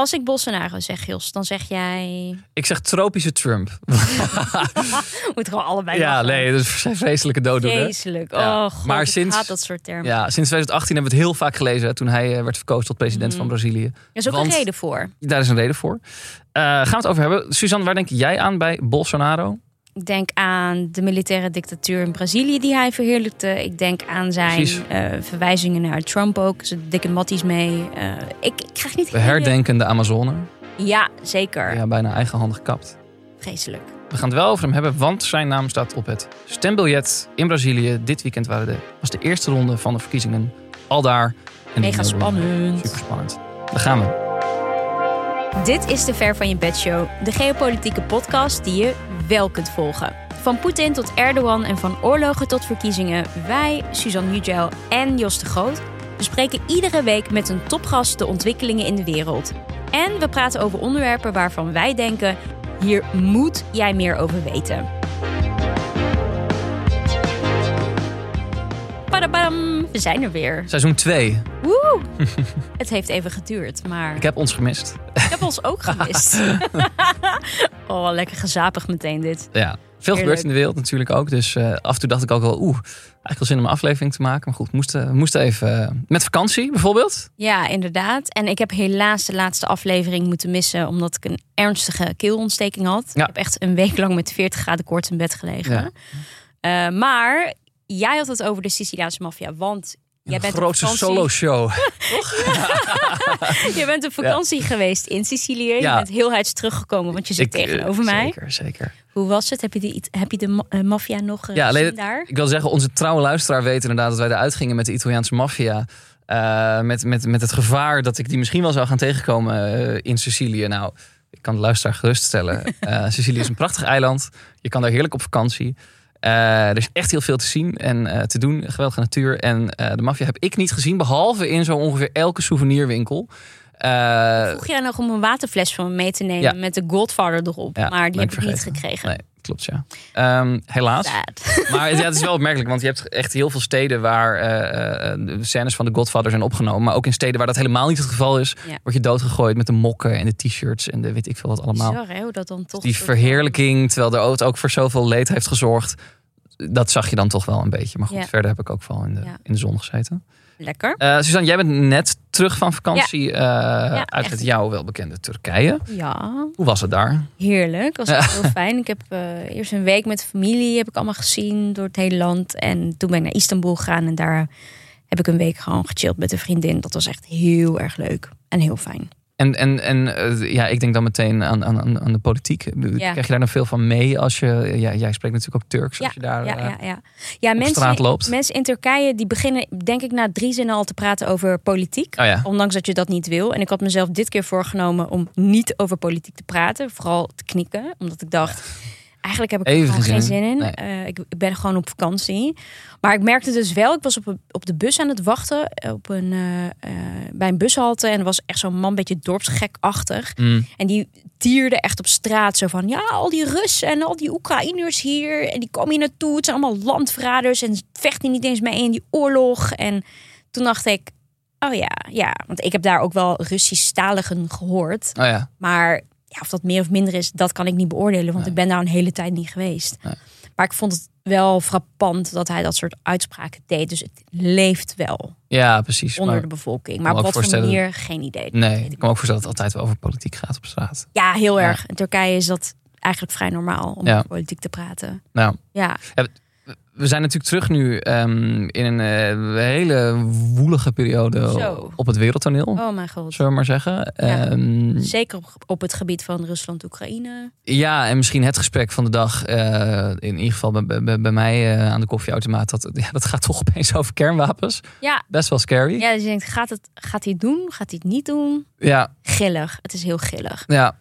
Als ik Bolsonaro zeg, Gils, dan zeg jij... Ik zeg tropische Trump. Moet gewoon allebei ja, lachen. nee, dat is een vreselijke dooddoener. Vreselijk. Ja. Oh god, Maar sinds- haat dat soort termen. Ja, sinds 2018 hebben we het heel vaak gelezen hè, toen hij eh, werd verkozen tot president Mhm. van Brazilië. Er is ook Want- een reden voor. Daar is een reden voor. Eh, gaan we het over hebben. Suzanne, waar denk jij aan bij Bolsonaro? Ik denk aan de militaire dictatuur in Brazilië die hij verheerlijkte. Ik denk aan zijn eh, verwijzingen naar Trump ook. Zijn dikke matties mee. Eh, ik, ik krijg niet De hele- herdenkende Amazone. Ja, zeker. Ja, bijna eigenhandig gekapt. Vreselijk. We gaan het wel over hem hebben, want zijn naam staat op het stembiljet in Brazilië. Dit weekend waren de, was de eerste ronde van de verkiezingen al daar. En Mega spannend. Super spannend. Daar gaan we. Dit is de Ver van je bed show. De geopolitieke podcast die je wel kunt volgen. Van Poetin tot Erdogan en van oorlogen tot verkiezingen. Wij, Suzanne Hugel en Jos de Groot bespreken iedere week met een topgast de ontwikkelingen in de wereld. En we praten over onderwerpen waarvan wij denken: hier moet jij meer over weten. We zijn er weer. Seizoen 2. Woe! Het heeft even geduurd, maar Ik heb ons gemist. ik heb ons ook gemist. oh, lekker gezapig meteen dit. Ja. Veel gebeurt in de wereld natuurlijk ook. Dus eh, af en toe dacht ik ook wel, oeh, eigenlijk wel zin om een aflevering te maken. Maar goed, we moesten, we moesten even eh, met vakantie bijvoorbeeld. Ja, inderdaad. En ik heb helaas de laatste aflevering moeten missen omdat ik een ernstige keelontsteking had. Ja. Ik heb echt een week lang met 40 graden koorts in bed gelegen. Ja. Eh, maar jij had het over de Siciliaanse maffia, want jij Een bent grootste op vakantie. solo show. Je bent op vakantie geweest in Sicilië. Je Ja. bent heel heids teruggekomen, want je zit Ik, eh, tegenover mij. Zeker, zeker. Hoe was het? Heb je, die, heb je de eh, maffia nog eh, Ja, alleen daar? Ik wil zeggen, onze trouwe luisteraar weet inderdaad dat wij eruit gingen met de Italiaanse maffia. Met, met, met het gevaar dat ik die misschien wel zou gaan tegenkomen in Sicilië. Nou, ik kan de luisteraar geruststellen. Sicilië is een prachtig eiland. Je kan daar heerlijk op vakantie. Eh, er is echt heel veel te zien en eh, te doen. Geweldige natuur. En eh, de maffia heb ik niet gezien, behalve in zo ongeveer elke souvenirwinkel. Eh, Vroeg jij nog om een waterfles van me mee te nemen Ja. met de Godfather erop. Ja, maar die heb ik niet gekregen. nee, klopt ja. Ehm, helaas. Sad. Maar ja, het is wel opmerkelijk, want je hebt echt heel veel steden waar eh, eh, de scènes van de Godfather zijn opgenomen. Maar ook in steden waar dat helemaal niet het geval is, Ja. word je doodgegooid met de mokken en de t-shirts en de weet ik veel wat allemaal. Hè, hoe dat dan toch Die verheerlijking, terwijl de auto ook voor zoveel leed heeft gezorgd. Dat zag je dan toch wel een beetje. Maar goed, verder heb ik ook wel in de, in de zon gezeten. Lekker. Eh Suzanne, jij bent net terug van vakantie eh, uit echt. het jou welbekende Turkije. Ja, Hoe was het daar? heerlijk. Was echt heel fijn. Ik heb eh, eerst een week met familie heb ik allemaal gezien door het hele land. En toen ben ik naar Istanbul gegaan en daar heb ik een week gewoon gechilled met een vriendin. Dat was echt heel erg leuk en heel fijn. En, en, en eh, ja, ik denk dan meteen aan, aan, aan de politiek. Ja. Krijg je daar nog veel van mee als je... Ja, jij spreekt natuurlijk ook Turks als je daar ja, eh, ja, ja. ja op mensen, straat loopt. mensen in Turkije die beginnen denk ik na drie zinnen al te praten over politiek. Oh Ondanks dat je dat niet wil. En ik had mezelf dit keer voorgenomen om niet over politiek te praten. Vooral te knikken. Omdat ik dacht, eigenlijk heb ik er Even geen zin in. Nee. Eh, ik, ik ben gewoon op vakantie. Maar ik merkte dus wel, ik was op, op de bus aan het wachten. Op een, eh, eh, bij een bushalte. En er was echt zo'n man, een beetje dorpsgekachtig. Mm. En die tierde echt op straat zo van... Ja, al die Russen en al die Oekraïners hier. En die komen hier naartoe. Het zijn allemaal landverraders. En vechten niet eens mee in die oorlog. En toen dacht ik... Oh ja, ja. Want ik heb daar ook wel Russisch-staligen gehoord. oh ja. Maar ja, of dat meer of minder is, dat kan ik niet beoordelen. Want Nee. ik ben daar een hele tijd niet geweest. Nee. Maar ik vond het wel frappant dat hij dat soort uitspraken deed. Dus het leeft wel ja, precies. onder Maar, de bevolking. Maar op wat voor manier, geen idee. nee, ik kan me ook voorstellen dat het altijd wel over politiek gaat op straat. Ja, heel Ja. erg. In Turkije is dat eigenlijk vrij normaal om Ja. over politiek te praten. Nou, Ja, we zijn natuurlijk terug nu ehm, in een eh, hele woelige periode Zo. op het wereldtoneel. oh mijn god. Zullen we maar zeggen. Ja. Ehm, Zeker op, op het gebied van Rusland-Oekraïne. Ja, en misschien het gesprek van de dag, eh, in ieder geval bij, bij, bij mij eh, aan de koffieautomaat, dat, ja, dat gaat toch opeens over kernwapens. Ja, Best wel scary. Ja, ja dus je denkt, gaat, het, gaat hij het doen? Gaat hij het niet doen? ja. Gillig. Het is heel gillig. ja.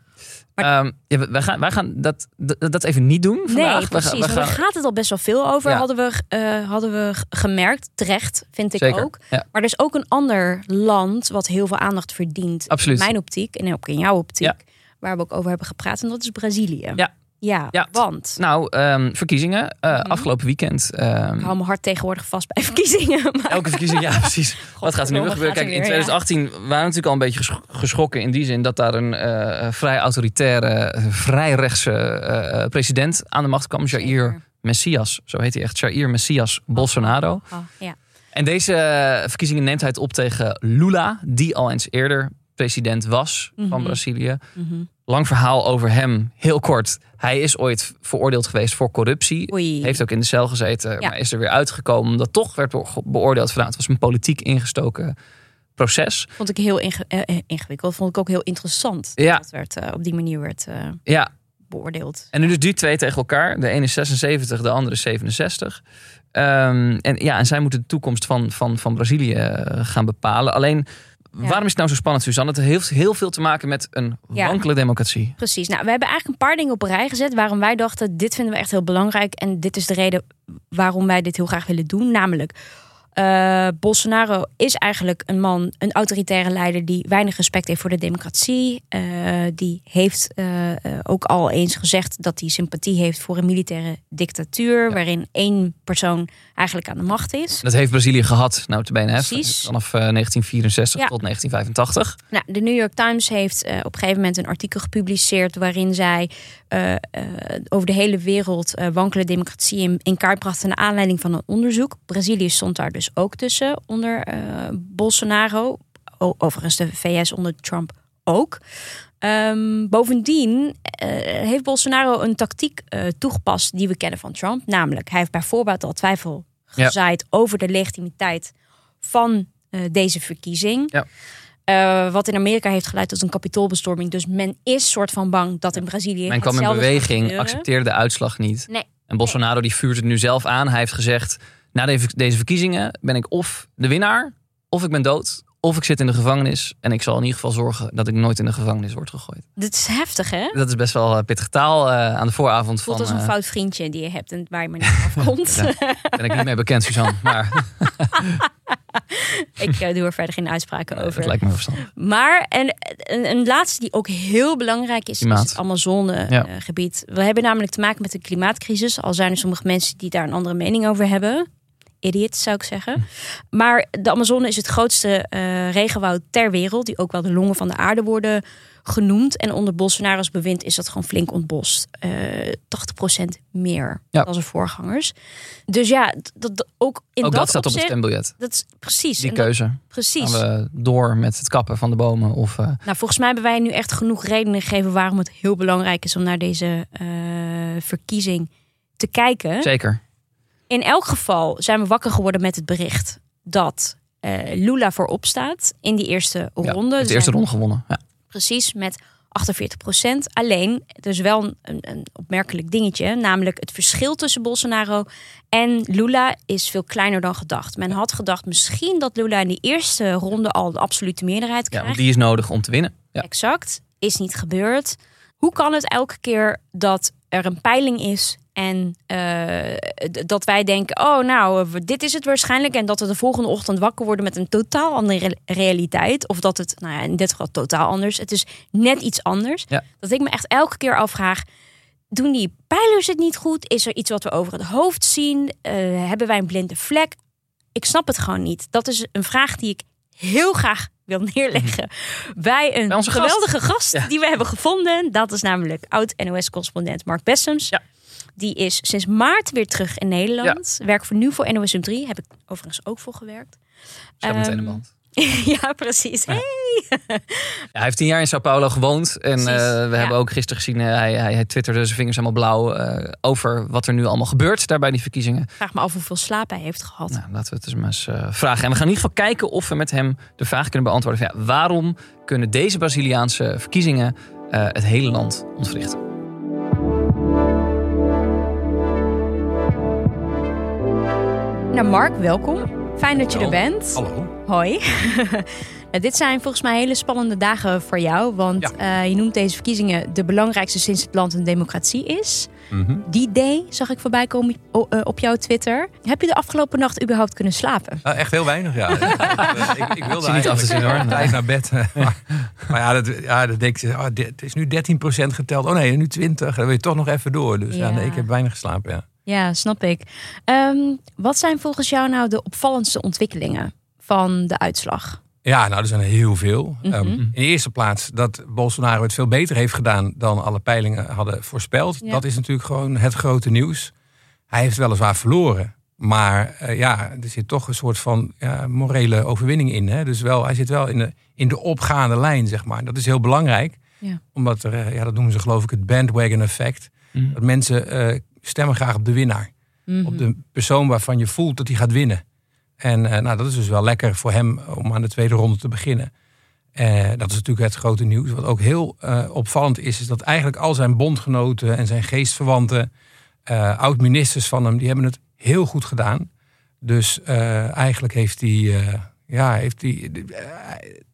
Maar- Ehm, ja, wij, gaan, wij gaan dat, dat, dat even niet doen vandaag. Nee, We precies. gaan- we daar gaan- gaat het al best wel veel over, Ja. hadden, we, eh, hadden we gemerkt. Terecht, vind ik Zeker, ook. ja. Maar er is ook een ander land wat heel veel aandacht verdient. Absoluut. In mijn optiek en ook in jouw optiek. Waar we ook over hebben gepraat. En dat is Brazilië. Ja. Ja, Ja. want... Nou, ehm, verkiezingen. eh, Mhm. Afgelopen weekend. ehm, Ik hou mijn hart tegenwoordig vast bij verkiezingen. Maar elke verkiezing, ja precies. Wat gaat er nu weer gebeuren? Kijk, in weer, ja. 2018 waren we natuurlijk al een beetje gesch- geschrokken in die zin dat daar een eh, vrij autoritaire, vrij rechtse eh, president aan de macht kwam. Jair. Messias, zo heet hij echt. Jair Messias Bolsonaro. Oh, ja. En deze verkiezingen neemt hij het op tegen Lula, die al eens eerder president was van Mhm. Brazilië. Mhm. Lang verhaal over hem, heel kort. Hij is ooit veroordeeld geweest voor corruptie. Oei. Heeft ook in de cel gezeten, Ja. maar is er weer uitgekomen. Omdat toch werd be- beoordeeld van nou, het was een politiek ingestoken proces. Vond ik heel eh, eh, ingewikkeld. Vond ik ook heel interessant. Ja. Dat werd, eh, op die manier werd Ja, beoordeeld. en nu dus die twee tegen elkaar. De ene is 76, de andere is 67. Ehm, en, ja, en zij moeten de toekomst van, van, van Brazilië gaan bepalen. Alleen, waarom is het nou zo spannend, Suzanne? Het heeft heel veel te maken met een Ja. wankele democratie. Precies. Nou, we hebben eigenlijk een paar dingen op een rij gezet waarom wij dachten: dit vinden we echt heel belangrijk. En dit is de reden waarom wij dit heel graag willen doen. Namelijk, eh, Bolsonaro is eigenlijk een man, een autoritaire leider die weinig respect heeft voor de democratie. Eh, die heeft eh, ook al eens gezegd dat hij sympathie heeft voor een militaire dictatuur, waarin één persoon eigenlijk aan de macht is. Dat heeft Brazilië gehad, nou te benen, Precies. vanaf eh, 1964 Ja. tot 1985. Nou, de New York Times heeft op een gegeven moment een artikel gepubliceerd waarin zij eh, eh, over de hele wereld eh, wankele democratie in, in kaart brachten naar aanleiding van een onderzoek. Brazilië stond daar dus ook tussen onder Bolsonaro. O- overigens de VS onder Trump ook. Ehm, bovendien heeft Bolsonaro een tactiek toegepast die we kennen van Trump. Namelijk, hij heeft bijvoorbeeld al twijfel Ja. gezaaid over de legitimiteit van deze verkiezing. Ja. Eh, wat in Amerika heeft geleid tot een kapitoolbestorming. Dus men is soort van bang dat in Brazilië. Men kwam in beweging, accepteerde de uitslag niet. Nee. En Bolsonaro die vuurt het nu zelf aan. Hij heeft gezegd, na de- deze verkiezingen ben ik of de winnaar, of ik ben dood, of ik zit in de gevangenis. En ik zal in ieder geval zorgen dat ik nooit in de gevangenis word gegooid. Dit is heftig, hè? Dat is best wel eh, pittig taal eh, aan de vooravond Voelt van... als een eh, fout vriendje die je hebt en waar je maar niet afkomt. Ja. ben ik niet mee bekend, Suzanne. Maar ik doe er verder geen uitspraken eh, het over. lijkt me verstandig. Maar en, een, een laatste die ook heel belangrijk is, Klimaat. is het Amazonegebied. We hebben namelijk te maken met een klimaatcrisis. Al zijn er sommige mensen die daar een andere mening over hebben. Idiots zou ik zeggen. Maar de Amazone is het grootste eh, regenwoud ter wereld. Die ook wel de longen van de aarde worden genoemd. En onder Bolsonaro's bewind is dat gewoon flink ontbost. Eh 80% meer Ja. dan zijn voorgangers. Dus ja, dat, dat- ook in Ook dat, dat staat op het stembiljet. Dat is precies. Die En dat- keuze. precies. Gaan we door met het kappen van de bomen? Of, eh, Nou, volgens mij hebben wij nu echt genoeg redenen gegeven waarom het heel belangrijk is om naar deze verkiezing te kijken. zeker. In elk geval zijn we wakker geworden met het bericht dat eh, Lula voorop staat in die eerste Ja, ronde. het Er eerste ronde gewonnen. Ja. Precies, met 48 procent. Alleen, er is wel een, een opmerkelijk dingetje. Namelijk het verschil tussen Bolsonaro en Lula is veel kleiner dan gedacht. Men had gedacht misschien dat Lula in die eerste ronde al de absolute meerderheid ja, krijgt. want die is nodig om te winnen. Ja. Exact. Is niet gebeurd. Hoe kan het elke keer dat er een peiling is en eh, dat wij denken: oh, nou, eh, dit is het waarschijnlijk. En dat we de volgende ochtend wakker worden met een totaal andere re- realiteit. Of dat het, nou ja, in dit geval totaal anders. Het is net iets anders. Ja. Dat ik me echt elke keer afvraag. Doen die pijlers het niet goed? Is er iets wat we over het hoofd zien? Eh, hebben wij een blinde vlek? Ik snap het gewoon niet. Dat is een vraag die ik heel graag wil neerleggen bij een Bij gast. geweldige gast Ja. die we hebben gevonden. Dat is namelijk oud-NOS-correspondent Mark Bessems. Ja. Die is sinds maart weer terug in Nederland. Werkt voor nu voor NOS 3. Heb ik overigens ook voor gewerkt. Zet meteen een Ehm, band. ja, precies. Hey. Ja, hij heeft tien jaar in Sao Paulo gewoond. En eh, we ja. hebben ook gisteren gezien, eh, hij, hij, hij twitterde zijn vingers helemaal blauw eh, over wat er nu allemaal gebeurt daar bij die verkiezingen. Vraag me af hoeveel slaap hij heeft gehad. Nou, laten we het dus maar eens vragen. En we gaan in ieder geval kijken of we met hem de vraag kunnen beantwoorden. Van, ja, waarom kunnen deze Braziliaanse verkiezingen het hele land ontwrichten? Nou, Mark, welkom. Fijn dat je er bent. Hallo. Hoi. Nou, dit zijn volgens mij hele spannende dagen voor jou. Want Ja. eh, je noemt deze verkiezingen de belangrijkste sinds het land een democratie is. Mhm. Die day zag ik voorbij komen eh, op jouw Twitter. Heb je de afgelopen nacht überhaupt kunnen slapen? Nou, echt heel weinig, ja. ik, ik, ik wilde Zie niet af te zien, hoor. tijd naar bed. maar, maar ja, dat, ja, dat denk je, oh, dit- het is nu 13% geteld. Oh nee, nu 20. Dan wil je toch nog even door. Dus ja, Ja. nee, ik heb weinig geslapen, ja. Ja, snap ik. Ehm, wat zijn volgens jou nou de opvallendste ontwikkelingen van de uitslag? Ja, nou, er zijn heel veel. Mhm. Ehm, in de eerste plaats dat Bolsonaro het veel beter heeft gedaan dan alle peilingen hadden voorspeld. Ja. Dat is natuurlijk gewoon het grote nieuws. Hij heeft weliswaar verloren. Maar eh, ja, er zit toch een soort van ja, morele overwinning in. Hè? Dus wel, hij zit wel in de, in de opgaande lijn, zeg maar. Dat is heel belangrijk. Ja. Omdat er, eh, ja, dat noemen ze geloof ik het bandwagon effect. Mhm. Dat mensen eh, stemmen graag op de winnaar Mhm. op de persoon waarvan je voelt dat hij gaat winnen. En eh, nou, dat is dus wel lekker voor hem om aan de tweede ronde te beginnen. Eh, dat is natuurlijk het grote nieuws. Wat ook heel eh, opvallend is, is dat eigenlijk al zijn bondgenoten en zijn geestverwanten, oud-ministers van hem, die hebben het heel goed gedaan. Dus eigenlijk heeft hij, ja, heeft hij,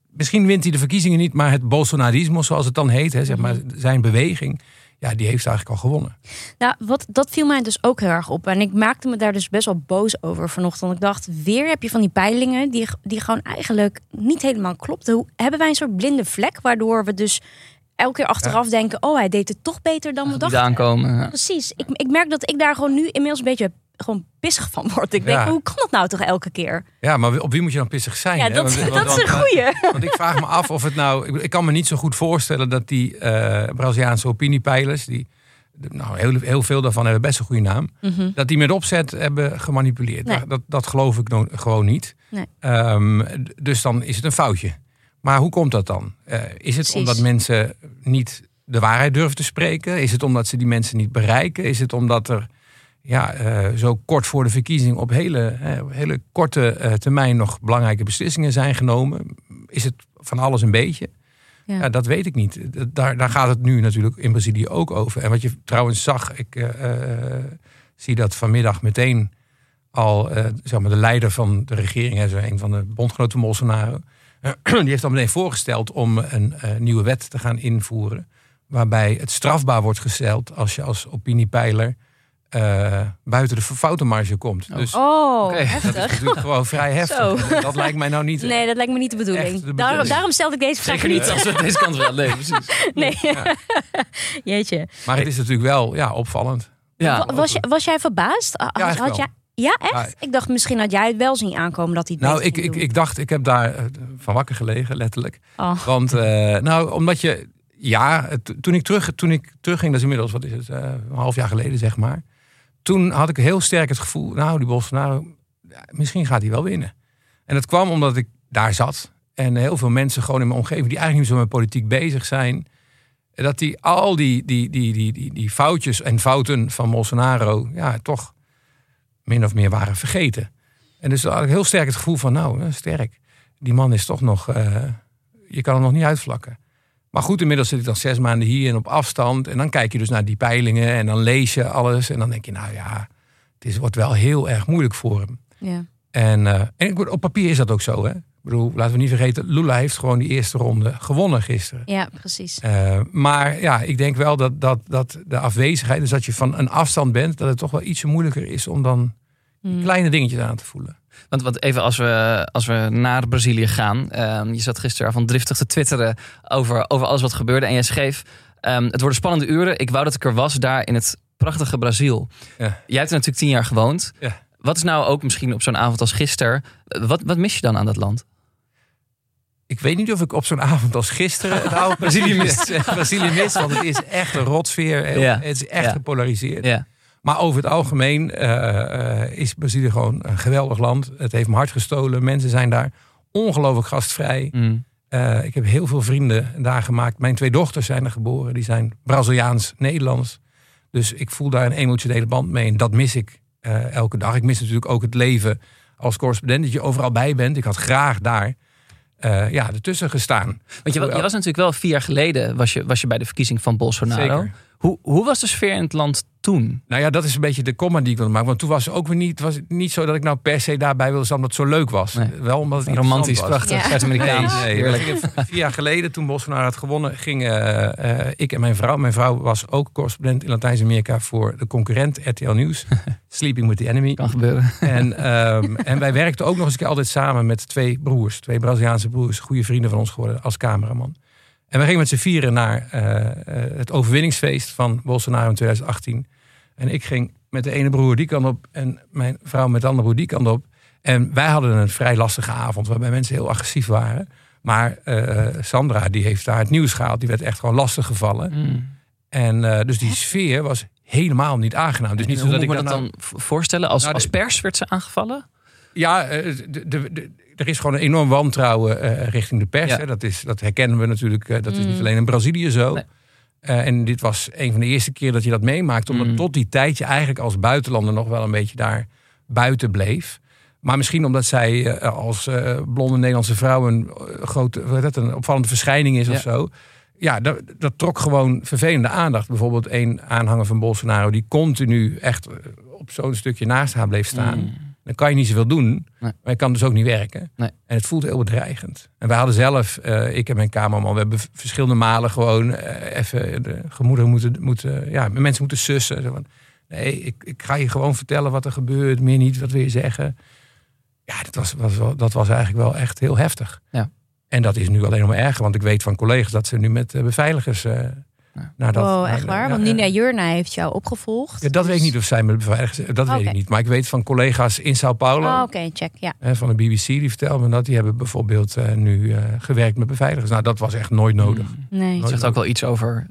misschien wint hij de verkiezingen niet, maar het Bolsonarismo, zoals het dan heet, hè, zeg maar, zijn beweging, ja, die heeft eigenlijk al gewonnen. Nou, wat, dat viel mij dus ook heel erg op. En ik maakte me daar dus best wel boos over vanochtend. Ik dacht, weer heb je van die peilingen die, die gewoon eigenlijk niet helemaal klopten. Hoe, hebben wij een soort blinde vlek, waardoor we dus elke keer achteraf denken... oh, hij deed het toch beter dan we dachten. aankomen. ja. Precies. Ik, ik merk dat ik daar gewoon nu inmiddels een beetje gewoon pissig van word. Ik denk, Ja. hoe kan dat nou toch elke keer? Ja, maar op wie moet je dan pissig zijn? Ja, dat, Want- want- dat is een goeie. Want ik vraag me af of het nou. Ik, ik kan me niet zo goed voorstellen dat die eh, Braziliaanse opiniepeilers, die nou, heel, heel veel daarvan hebben best een goede naam, Mhm. dat die met opzet hebben gemanipuleerd. Nee. Dat, dat, geloof ik no- gewoon niet. Nee. Ehm, dus dan is het een foutje. Maar hoe komt dat dan? Eh, is het Precies. omdat mensen niet de waarheid durven te spreken? Is het omdat ze die mensen niet bereiken? Is het omdat er ja, eh, zo kort voor de verkiezing op hele, eh, hele korte termijn nog belangrijke beslissingen zijn genomen? Is het van alles een beetje? Ja. Ja. dat weet ik niet. Daar, daar gaat het nu natuurlijk in Brazilië ook over. En wat je trouwens zag, ik zie dat vanmiddag meteen al zeg maar de leider van de regering, hè, zo een van de bondgenoten van Bolsonaro, die heeft al meteen voorgesteld om een eh, nieuwe wet te gaan invoeren. Waarbij het strafbaar wordt gesteld als je als opiniepeiler eh, buiten de foutenmarge komt. Oh. Dus Oh, Oké. dat is heftig. natuurlijk gewoon vrij heftig. Zo. Dat lijkt mij nou niet. Nee, dat lijkt me niet de bedoeling. De Daarom, bedoeling. daarom stelde ik deze vraag Zeker niet niet. als we deze kant wel. Nee, precies. Nee, Ja. jeetje. Maar het is natuurlijk wel ja, opvallend. Ja, Wa- was, je, was jij verbaasd? Had, eigenlijk had wel. jij, ja, echt? Ik dacht misschien had jij het wel zien aankomen dat hij het Nou, ik, ik, ik dacht, ik heb daar eh, van wakker gelegen, letterlijk. Oh. Want, eh, nou, omdat je, ja, toen ik, terug, toen ik terugging, dat is inmiddels, wat is het, eh, een half jaar geleden, zeg maar. Toen had ik heel sterk het gevoel, nou, die Bolsonaro, ja, misschien gaat hij wel winnen. En dat kwam omdat ik daar zat. En heel veel mensen gewoon in mijn omgeving, die eigenlijk niet zo met politiek bezig zijn. Dat die al die, die, die, die, die, die foutjes en fouten van Bolsonaro, ja, toch min of meer waren vergeten. En dus had ik heel sterk het gevoel van, nou, sterk. Die man is toch nog, eh, je kan hem nog niet uitvlakken. Maar goed, inmiddels zit ik dan zes maanden hier en op afstand. En dan kijk je dus naar die peilingen en dan lees je alles. En dan denk je, nou ja, het is, wordt wel heel erg moeilijk voor hem. Ja. En, eh, en op papier is dat ook zo, hè. Ik bedoel, laten we niet vergeten, Lula heeft gewoon die eerste ronde gewonnen gisteren. ja, precies. Eh, maar ja, ik denk wel dat, dat, dat de afwezigheid, dus dat je van een afstand bent, dat het toch wel ietsje moeilijker is om dan Hmm. kleine dingetjes aan te voelen. Want, want even als we, als we naar Brazilië gaan. ehm, je zat gisteren van driftig te twitteren over, over alles wat gebeurde. En jij schreef, ehm, het worden spannende uren. Ik wou dat ik er was daar in het prachtige Brazil. Ja. Jij hebt er natuurlijk tien jaar gewoond. Ja. Wat is nou ook misschien op zo'n avond als gisteren... Wat, wat mis je dan aan dat land? Ik weet niet of ik op zo'n avond als gisteren het oude Brazilië mist. Brazilië mist, want het is echt een rotsfeer. Ja. Het is echt Ja. gepolariseerd. Ja. Maar over het algemeen eh, eh, is Brazilië gewoon een geweldig land. Het heeft mijn hart gestolen. Mensen zijn daar ongelooflijk gastvrij. Mm. Eh, ik heb heel veel vrienden daar gemaakt. Mijn twee dochters zijn er geboren. Die zijn Braziliaans-Nederlands. Dus ik voel daar een emotionele band mee. En dat mis ik elke dag. Ik mis natuurlijk ook het leven als correspondent. Dat je overal bij bent. Ik had graag daar eh, ja, ertussen gestaan. Want je, je was natuurlijk wel vier jaar geleden was je, was je bij de verkiezing van Bolsonaro. Zeker. Hoe, hoe was de sfeer in het land toen? Nou ja, dat is een beetje de comma die ik wilde maken. Want toen was het ook weer niet, was het niet zo dat ik nou per se daarbij wilde staan omdat het zo leuk was. Nee. Wel omdat het Romantisch, was. prachtig, Ja. Zuid-Amerikaans. Nee, nee. Vier jaar geleden, toen Bolsonaro had gewonnen, gingen eh, ik en mijn vrouw. Mijn vrouw was ook correspondent in Latijns-Amerika voor de concurrent RTL Nieuws. Sleeping with the Enemy. Kan gebeuren. En, ehm, en wij werkten ook nog eens een keer altijd samen met twee broers. Twee Braziliaanse broers, goede vrienden van ons geworden als cameraman. En we gingen met z'n vieren naar eh, eh, het overwinningsfeest van Bolsonaro in 2018. En ik ging met de ene broer die kant op en mijn vrouw met de andere broer die kant op. En wij hadden een vrij lastige avond waarbij mensen heel agressief waren. Maar eh, Sandra die heeft daar het nieuws gehaald. Die werd echt gewoon lastig gevallen. Mm. En eh, dus die sfeer was helemaal niet aangenaam. Dus niet En zo hoe dat moet ik me dan dat dan v- voorstellen? Als, Nou, als pers werd ze aangevallen? Ja, eh, de, de, de- er is gewoon een enorm wantrouwen eh, richting de pers. Hè. Dat, is, dat herkennen we natuurlijk. eh, dat is Mm. niet alleen in Brazilië zo. Nee. Eh, en dit was een van de eerste keer dat je dat meemaakt. Omdat Mm. tot die tijd je eigenlijk als buitenlander nog wel een beetje daar buiten bleef. Maar misschien omdat zij als blonde Nederlandse vrouw een, grote, dat, een opvallende verschijning is Ja. of zo. Ja, dat, dat trok gewoon vervelende aandacht. Bijvoorbeeld een aanhanger van Bolsonaro die continu echt op zo'n stukje naast haar bleef staan. Mm. Dan kan je niet zoveel doen. Nee. Maar je kan dus ook niet werken. Nee. En het voelt heel bedreigend. En wij hadden zelf, eh, ik en mijn kamerman, we hebben verschillende malen gewoon eh, even de gemoederen moeten, moeten ja, mensen moeten sussen. Zo van, nee, ik, ik ga je gewoon vertellen wat er gebeurt, meer niet, wat wil je zeggen. Ja, dat was, was, dat was eigenlijk wel echt heel heftig. Ja. En dat is nu alleen nog maar erger, want ik weet van collega's dat ze nu met eh, beveiligers dat... oh, naar- echt waar? ja, Want. Nina Jurna heeft jou opgevolgd. Ja, dat weet ik Dus- niet of zij met beveiligers... Dat weet ik niet. Maar ik weet van collega's in Sao Paulo... Oh, Oké, check. Ja. van de BBC, die vertelde me dat. Die hebben bijvoorbeeld eh, nu eh, gewerkt met beveiligers. Nou, dat was echt nooit nodig. Mm. Nee. Het zegt ook wel iets over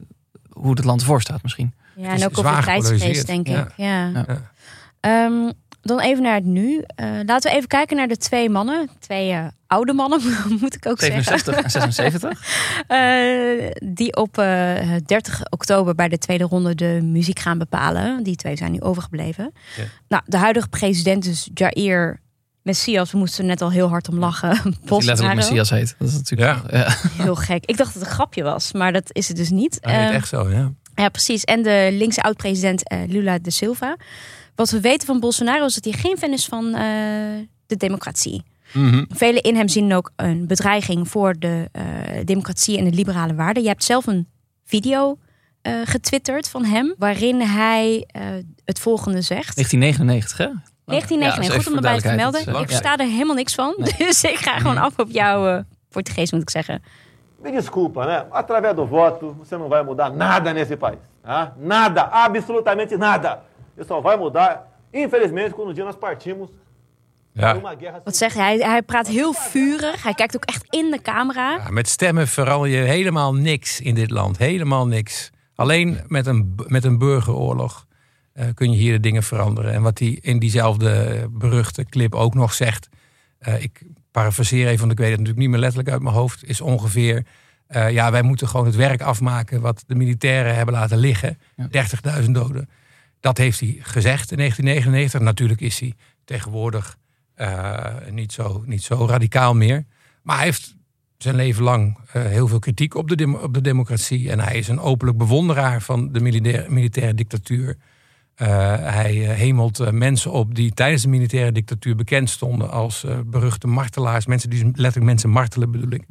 hoe het land ervoor staat misschien. Ja, is en ook over tijdsgeest, denk ik. Ja. Ja. Ja. Ehm, dan even naar het nu. Eh, laten we even kijken naar de twee mannen. Twee eh, oude mannen, moet ik ook zeggen. 67 en 76. Eh, die op eh, 30 oktober bij de tweede ronde de muziek gaan bepalen. Die twee zijn nu overgebleven. Ja. Nou, de huidige president is Jair Messias. We moesten er net al heel hard om lachen. Die letterlijk. Messias heet. Dat is natuurlijk Ja. ja. Heel gek. Ik dacht dat het een grapje was, maar dat is het dus niet. Hij heet Ehm, echt zo, ja. Ja, precies. En de linkse oud-president eh, Lula de Silva. Wat we weten van Bolsonaro is dat hij geen fan is van eh, de democratie. Mhm. Velen in hem zien ook een bedreiging voor de eh, democratie en de liberale waarden. Je hebt zelf een video eh, getwitterd van hem, waarin hij eh, het volgende zegt. 1999 hè? 1999, Ja, goed dus om even erbij te vermelden. duidelijkheid. Ik versta er helemaal niks van, dus ik ga gewoon af op jouw eh, Portugees, moet ik zeggen. Me desculpa, né? Através do voto, você não vai mudar nada nesse país. Tá? Nada, absolutamente nada. Isso só vai mudar, infelizmente, quando um dia nós partimos Ja. Wat zegt hij? Hij praat heel vurig. Hij kijkt ook echt in de camera. Ja, met stemmen verander je helemaal niks in dit land. Helemaal niks. Alleen met een, met een burgeroorlog eh, kun je hier de dingen veranderen. En wat hij in diezelfde beruchte clip ook nog zegt. eh, ik parafraseer even, want ik weet het natuurlijk niet meer letterlijk uit mijn hoofd. Is ongeveer, eh, ja wij moeten gewoon het werk afmaken wat de militairen hebben laten liggen. 30.000 doden. Dat heeft hij gezegd in 1999. Natuurlijk is hij tegenwoordig eh, niet, zo, niet zo radicaal meer. Maar hij heeft zijn leven lang eh, heel veel kritiek op de, op de democratie. En hij is een openlijk bewonderaar van de militaire, dictatuur. Eh, hij hemelt mensen op die tijdens de militaire dictatuur bekend stonden als beruchte martelaars. Mensen die letterlijk mensen martelen bedoel ik.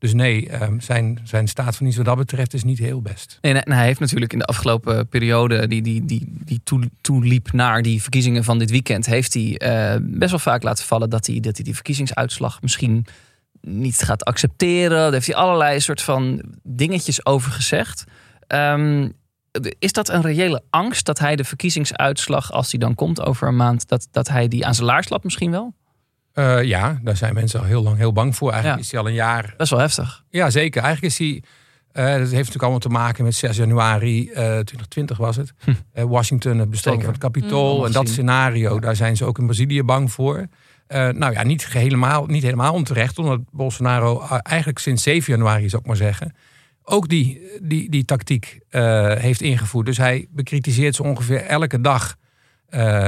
Dus nee, ehm, zijn, zijn staat van iets wat dat betreft is niet heel best. Nee, en hij heeft natuurlijk in de afgelopen periode die, die, die, die toe, toeliep naar die verkiezingen van dit weekend, heeft hij eh, best wel vaak laten vallen dat hij, dat hij die verkiezingsuitslag misschien niet gaat accepteren. Daar heeft hij allerlei soort van dingetjes over gezegd. Ehm, is dat een reële angst dat hij de verkiezingsuitslag, als die dan komt over een maand, dat, dat hij die aan zijn laars slapt misschien wel? Eh, ja, daar zijn mensen al heel lang heel bang voor. Eigenlijk Ja. is hij al een jaar Dat is wel heftig. Ja, zeker. Eigenlijk is hij. eh, dat heeft natuurlijk allemaal te maken met 6 januari eh 2020 was het. Eh, Washington, het Zeker. van het Capitool. Mm. En dat scenario, daar zijn ze ook in Brazilië bang voor. Nou ja, niet helemaal, niet helemaal onterecht. Omdat Bolsonaro eigenlijk sinds 7 januari, zou ik maar zeggen... ook die, die, die tactiek heeft ingevoerd. Dus hij bekritiseert zo ongeveer elke dag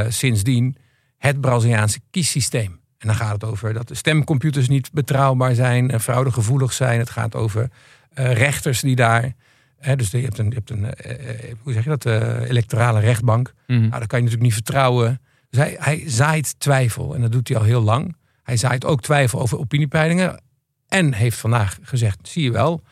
sindsdien... het Braziliaanse kiessysteem. En dan gaat het over dat de stemcomputers niet betrouwbaar zijn en fraudegevoelig zijn. Het gaat over eh, rechters die daar Hè, dus je hebt een, je hebt een eh, eh, hoe zeg je dat, eh, electorale rechtbank. Mhm. Nou, daar kan je natuurlijk niet vertrouwen. Dus hij, hij zaait twijfel en dat doet hij al heel lang. Hij zaait ook twijfel over opiniepeilingen. En heeft vandaag gezegd, zie je wel,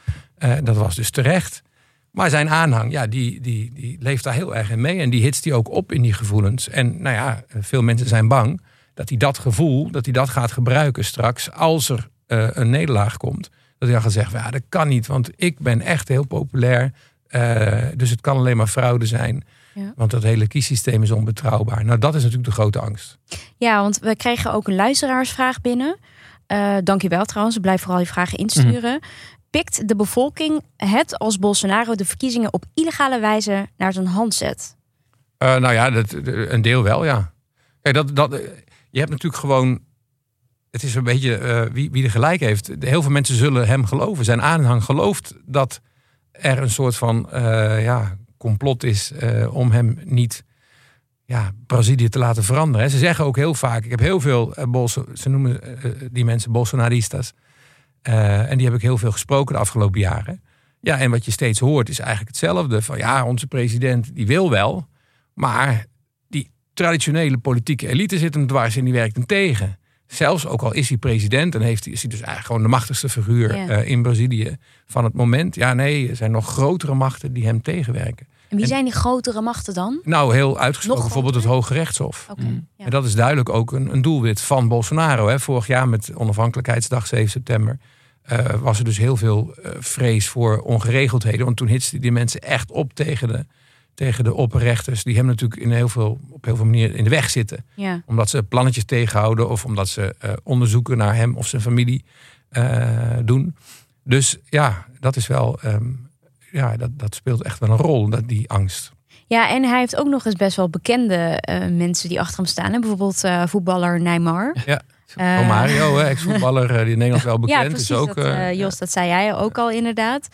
dat was dus terecht. Maar zijn aanhang, ja, die, die, die leeft daar heel erg in mee. En die hitst hij ook op in die gevoelens. En nou ja, veel mensen zijn bang dat hij dat gevoel, dat hij dat gaat gebruiken straks als er eh, een nederlaag komt. Dat hij dan gaat zeggen, ja, dat kan niet, want ik ben echt heel populair. Eh, dus het kan alleen maar fraude zijn. Ja. Want dat hele kiessysteem is onbetrouwbaar. Nou, dat is natuurlijk de grote angst. Ja, want we kregen ook een luisteraarsvraag binnen. Eh dankjewel trouwens, blijf vooral je vragen insturen. Pikt de bevolking het als Bolsonaro de verkiezingen op illegale wijze naar zijn hand zet? Nou ja, dat, een deel wel, ja. Kijk, dat, dat, je hebt natuurlijk gewoon. Het is een beetje eh, wie, wie er gelijk heeft. Heel veel mensen zullen hem geloven. Zijn aanhang gelooft dat er een soort van eh, ja, complot is eh, om hem niet ja, Brazilië te laten veranderen. Ze zeggen ook heel vaak. Ik heb heel veel Bolso, ze noemen die mensen Bolsonaristas. En die heb ik heel veel gesproken de afgelopen jaren. Ja, en wat je steeds hoort is eigenlijk hetzelfde. Van ja, onze president die wil wel. Maar traditionele politieke elite zit hem dwars en die werkt hem tegen. Zelfs ook al is hij president en heeft hij, is hij dus eigenlijk gewoon de machtigste figuur Ja. eh, in Brazilië van het moment. Ja, nee, er zijn nog grotere machten die hem tegenwerken. En wie En- zijn die grotere machten dan? Nou, heel uitgesproken, bijvoorbeeld het? Hoge Rechtshof. Mm. ja. En dat is duidelijk ook een, een doelwit van Bolsonaro. Hè. Vorig jaar met onafhankelijkheidsdag 7 september eh, was er dus heel veel eh, vrees voor ongeregeldheden. Want toen hitsten die mensen echt op tegen de, tegen de opperrechters. Die hem natuurlijk in heel veel, op heel veel manieren in de weg zitten. Ja. Omdat ze plannetjes tegenhouden of omdat ze eh, onderzoeken naar hem of zijn familie eh, doen. Dus ja, dat is wel. ehm, ja, dat, dat speelt echt wel een rol, dat, die angst. ja, en hij heeft ook nog eens best wel bekende eh, mensen die achter hem staan. Hè? Bijvoorbeeld voetballer Neymar. Ja. Eh, Romario, hè, ex-voetballer die in Nederland wel bekend ja, precies. is ook. dat, eh, eh, Jos, dat zei jij ook al inderdaad.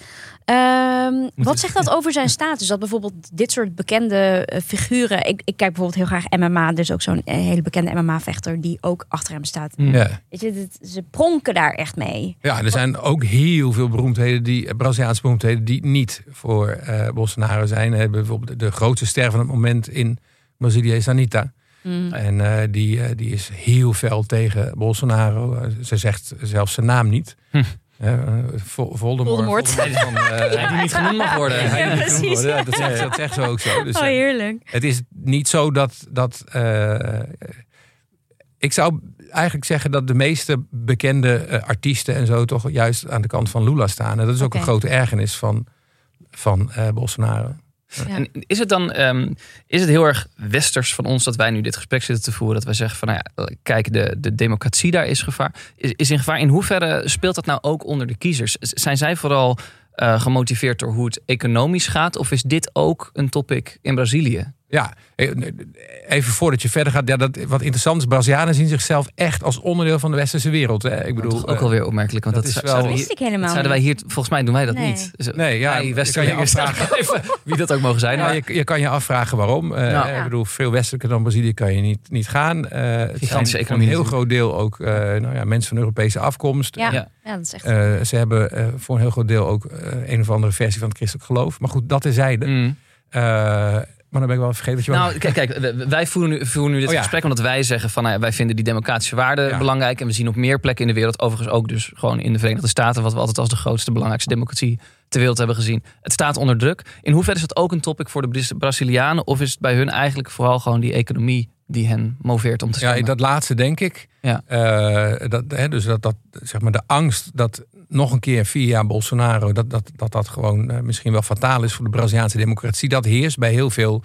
Ehm, wat zegt dat over zijn status? Dat bijvoorbeeld dit soort bekende eh, figuren... Ik, ik kijk bijvoorbeeld heel graag MMA. Er is ook zo'n eh, hele bekende MMA-vechter die ook achter hem staat. ja. Weet je, dit- ze pronken daar echt mee. Ja, er zijn ook heel veel beroemdheden, die, Braziliaanse beroemdheden, die niet voor eh, Bolsonaro zijn. Eh, bijvoorbeeld de grootste ster van het moment in Brazilië is Anita. Mm. En eh, die, eh, die is heel fel tegen Bolsonaro. Eh, ze zegt zelfs zijn naam niet. Hm. Vol- Voldemort. Van, eh, Die niet genoemd mag worden. Ja, precies. worden. Ja, dat, zegt, dat zegt ze ook zo. Dus, Oh, heerlijk. het is niet zo dat. dat eh, ik zou eigenlijk zeggen dat de meeste bekende artiesten en zo toch juist aan de kant van Lula staan. En dat is ook een grote ergernis van, van eh, Bolsonaro. En is het dan ehm, is het heel erg westers van ons dat wij nu dit gesprek zitten te voeren? Dat wij zeggen van, nou ja, kijk, de, de democratie daar is gevaar. Is, in gevaar. In hoeverre speelt dat nou ook onder de kiezers? Zijn zij vooral eh, gemotiveerd door hoe het economisch gaat? Of is dit ook een topic in Brazilië? Ja, eh, even voordat je verder gaat. Ja, dat, wat interessant is, Brazilianen zien zichzelf echt als onderdeel van de westerse wereld. Hè. Ik bedoel, Toch ook eh, alweer opmerkelijk. Want dat dat, is zouden wel- we wist ik helemaal dat zouden wij hier, volgens mij doen wij dat Nee. niet. Dus, Nee, ja, je kan je Westerlingers, afvragen- even wie dat ook mogen zijn. Ja, maar- je, je kan je afvragen waarom. Eh, Nou. Ik bedoel, veel westelijker dan Brazilië kan je niet, niet gaan. Eh het Gigantische economie een heel groot deel ook eh, nou ja, mensen van Europese afkomst. Ja, Ja. ja. dat is echt... Eh, ze hebben eh, voor een heel groot deel ook eh, een of andere versie van het christelijk geloof. Maar goed, dat terzijde. Mm. Maar dan ben ik wel vergeten wat je wou- Nou, kijk, kijk wij voeren nu, voeren nu dit Oh ja. gesprek omdat wij zeggen van nou ja, wij vinden die democratische waarden Ja. belangrijk. En we zien op meer plekken in de wereld, overigens ook dus gewoon in de Verenigde Staten, wat we altijd als de grootste, belangrijkste democratie ter wereld hebben gezien. Het staat onder druk. In hoeverre is dat ook een topic voor de Brazilianen? Of is het bij hun eigenlijk vooral gewoon die economie die hen moveert om te Ja, stemmen? dat laatste denk ik. Ja. Eh, dat, hè, dus dat, dat, zeg maar de angst dat nog een keer vier jaar Bolsonaro, dat dat, dat, dat gewoon eh, misschien wel fataal is voor de Braziliaanse democratie. Dat heerst bij heel veel,